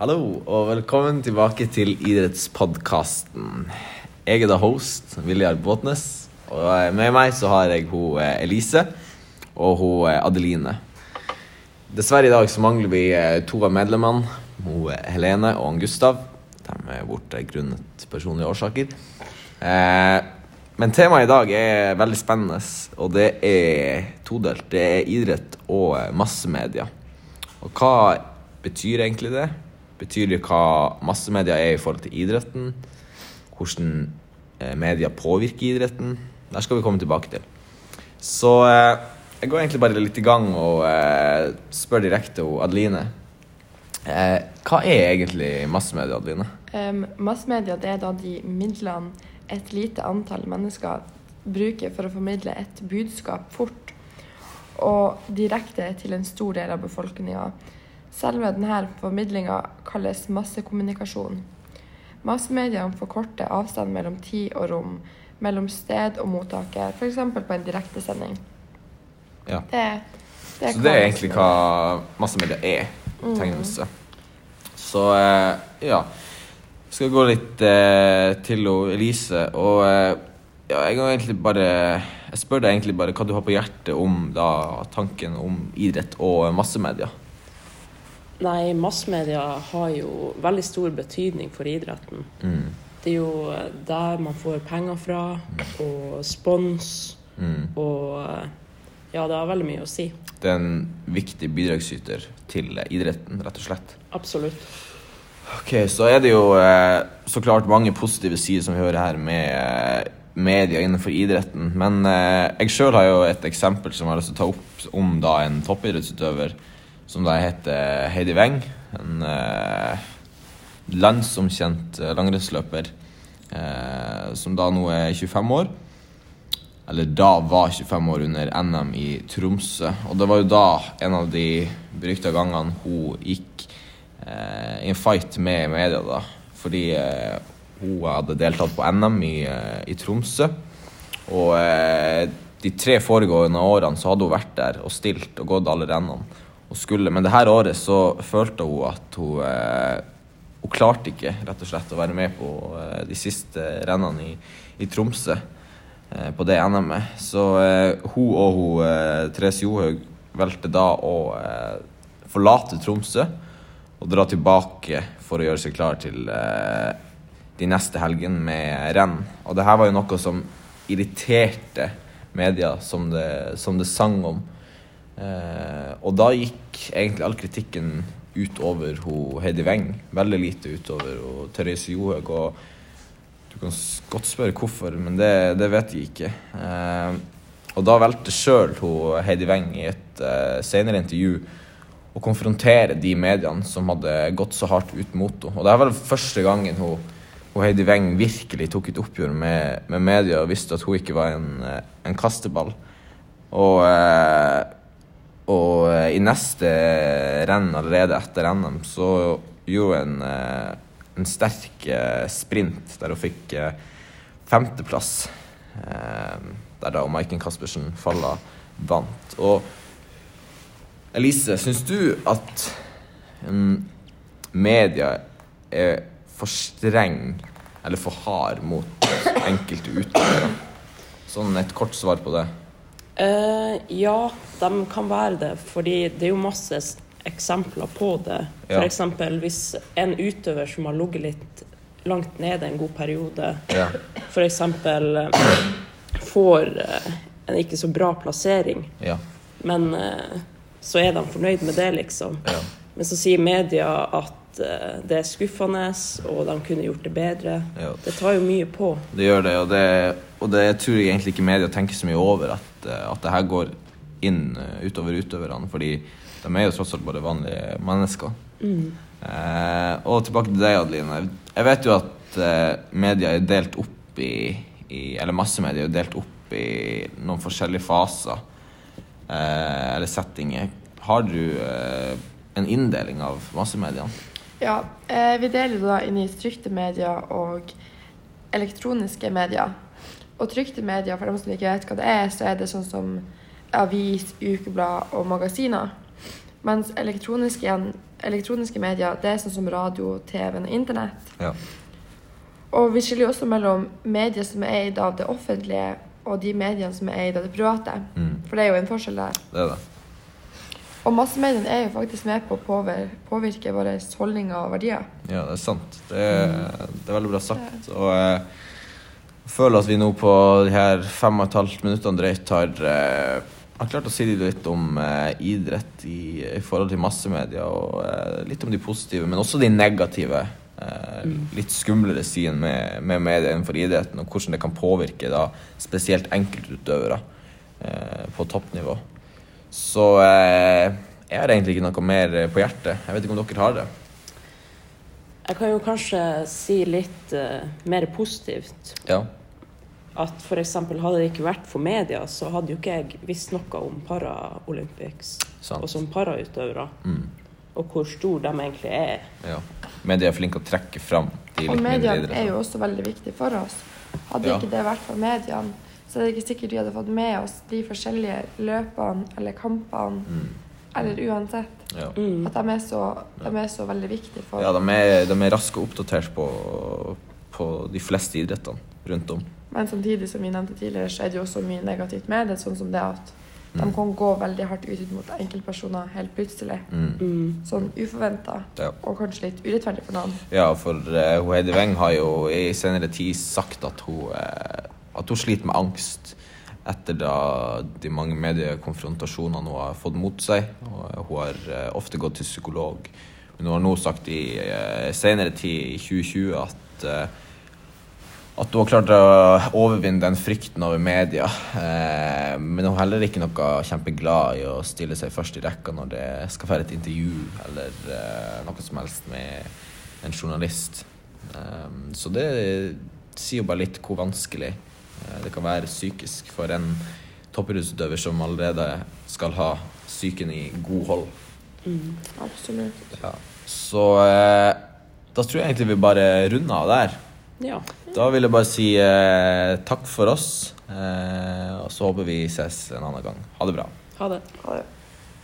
Hallo, og velkommen tilbake til idrettspodkasten. Jeg er da host, Viljar Båtnes. Og med meg så har jeg hun eh, Elise og hun eh, Adeline. Dessverre i dag så mangler vi eh, to av medlemmene. Hun Helene og han Gustav. De er borte grunnet personlige årsaker. Men temaet i dag er veldig spennende, og det er todelt. Det er idrett og massemedia. Og hva betyr egentlig det? Betyr det hva massemedia er i forhold til idretten? Hvordan eh, media påvirker idretten? Der skal vi komme tilbake til. Så eh, jeg går egentlig bare litt i gang og eh, spør direkte Adeline. Hva er egentlig massemedia, Adeline? Um, massemedia det er da de midlene et lite antall mennesker bruker for å formidle et budskap fort og direkte til en stor del av befolkninga. Selve denne formidlinga kalles massekommunikasjon. Massemediene forkorter avstand mellom tid og rom, mellom sted og mottaker, f.eks. på en direktesending. Ja. Det, det Så det er egentlig hva massemedia er. Tegnelse. Så eh, ja. Jeg skal gå litt eh, til Elise. Og eh, ja, jeg bare Jeg spør deg egentlig bare hva du har på hjertet om da, tanken om idrett og massemedia. Nei, massmedia har jo veldig stor betydning for idretten. Mm. Det er jo der man får penger fra, og spons, Mm. og ja, det har veldig mye å si. Det er en viktig bidragsyter til idretten, rett og slett. Absolutt. Ok, Så er det jo eh, så klart mange positive sider som vi hører her med eh, media innenfor idretten. Men eh, jeg sjøl har jo et eksempel som jeg har lyst til å ta opp om da en toppidrettsutøver som da heter Heidi Weng. En eh, landsomkjent eh, langrennsløper eh, som da nå er 25 år. Eller da var 25 år under NM i Tromsø. Og det var jo da en av de berykta gangene hun gikk eh, i en fight med media, da. Fordi eh, hun hadde deltatt på NM i, eh, i Tromsø. Og de tre foregående årene så hadde hun vært der og stilt og gått alle rennene. Og skulle, men det her året så følte hun at hun eh, Hun klarte ikke rett og slett å være med på eh, de siste rennene i, i Tromsø. eh, På det NM-et. Så eh, hun og hun, eh, Therese Johaug valgte da å eh, forlate Tromsø og dra tilbake for å gjøre seg klar til de neste helgene med renn. Og det her var jo noe som irriterte media, som det, som det sang om. Eh, og da gikk egentlig all kritikken utover Heidi Weng. Veldig lite utover ho Therese Johaug. Og du kan godt spørre hvorfor, men det, det vet jeg ikke. Eh, og da valgte sjøl Heidi Weng i et eh, senere intervju å konfrontere de mediene som hadde gått så hardt ut mot henne. Og det vel første gangen hun, hun Heidi Weng virkelig tok et oppgjør med, med media og visste at hun ikke var en, eh, en kasteball. Og, eh, og eh, i neste renn, allerede etter NM, så gjorde hun en, eh, en sterk eh, sprint der hun fikk femteplass. Der da Maiken Caspersen Falla vant. Og Elise, syns du at mm, media er for streng eller for hard mot enkelte utøvere? Sånn et kort svar på det. Eh, ja, de kan være det, fordi det er jo masse eksempler på det. Ja. Eksempel hvis en utøver som har ligget litt langt nede en god periode, Ja. eh, får eh, en ikke så bra plassering, Ja. men eh, så er de fornøyd med det, liksom. ja. Men så sier media at det er skuffende, og de kunne gjort det bedre. ja. Det tar jo mye på. Det gjør det, og det, og det tror jeg egentlig ikke media tenker så mye over, at, eh, at det her går inn eh, utover utøverne. Fordi de er jo tross alt bare vanlige mennesker. Eh, og tilbake til deg, Adeline. Jeg vet jo at eh, media er delt opp i, i Eller massemedia er delt opp i noen forskjellige faser. Eh, eller settinger. Har du eh, en inndeling av massemediene? Ja, eh, vi deler da inn i trykte medier og elektroniske medier. Og trykte medier, for dem som ikke vet hva det er, så er det sånn som avis, ukeblad og magasiner. Mens elektroniske, elektroniske medier, det er sånn som radio, TV og internett. Ja. Og vi skiller jo også mellom medier som er eid av det offentlige, og de mediene som er eid av det private. Mm. For det er jo en forskjell der. Det er det. Og massemediene er jo faktisk med på å påver- påvirke våre holdninger og verdier. Ja, det er sant. Det er, det er veldig bra sagt. Og eh, jeg føler at vi nå på de her fem og et halvt minuttene drøyt har, eh, har klart å si litt om eh, idrett i, i forhold til massemedia, og eh, litt om de positive, men også de negative. Eh, litt skumlere siden med, med media innenfor idretten, og hvordan det kan påvirke da spesielt enkeltutøvere eh, på toppnivå. Så eh, jeg har egentlig ikke noe mer på hjertet. Jeg vet ikke om dere har det. Jeg kan jo kanskje si litt eh, mer positivt. Ja. At f.eks. hadde det ikke vært for media, så hadde jo ikke jeg visst noe om Paralympics og som parautøvere. Mm. Og hvor stor de egentlig er. Ja. Media er flinke å trekke fram de Og litt mindre mediene er jo også veldig viktig for oss. Hadde Ja. ikke det vært for mediene, så er det ikke sikkert vi hadde fått med oss de forskjellige løpene eller kampene, Mm. eller uansett. Ja. Mm. At de er så, de er så veldig viktige for ja, de er, de er raske og oppdatert på, på de fleste idrettene rundt om. Men samtidig, som vi nevnte tidligere, så er det jo også mye negativt med det. Sånn som det at de Mm. kan gå veldig hardt ut mot enkeltpersoner helt plutselig. Mm. Mm. Sånn uforventa, Ja. og kanskje litt urettferdig for noen. Ja, for uh, Heidi Weng har jo i senere tid sagt at hun, eh, at hun sliter med angst etter da de mange mediekonfrontasjonene hun har fått mot seg. Hun har eh, ofte gått til psykolog. Men hun har nå sagt i eh, senere tid, i 2020, at eh, at hun har klart å overvinne den frykten over media. Men hun er heller ikke noe kjempeglad i å stille seg først i rekka når det skal være et intervju eller noe som helst med en journalist. Så det sier jo bare litt hvor vanskelig det kan være psykisk for en toppidrettsutøver som allerede skal ha psyken i god hold. Mm. Absolutt. Ja. Så eh, da tror jeg egentlig vi bare runder av der. Ja. Da vil jeg bare si eh, takk for oss, eh, og så håper vi ses en annen gang. Ha det bra. Ha det. Ha det.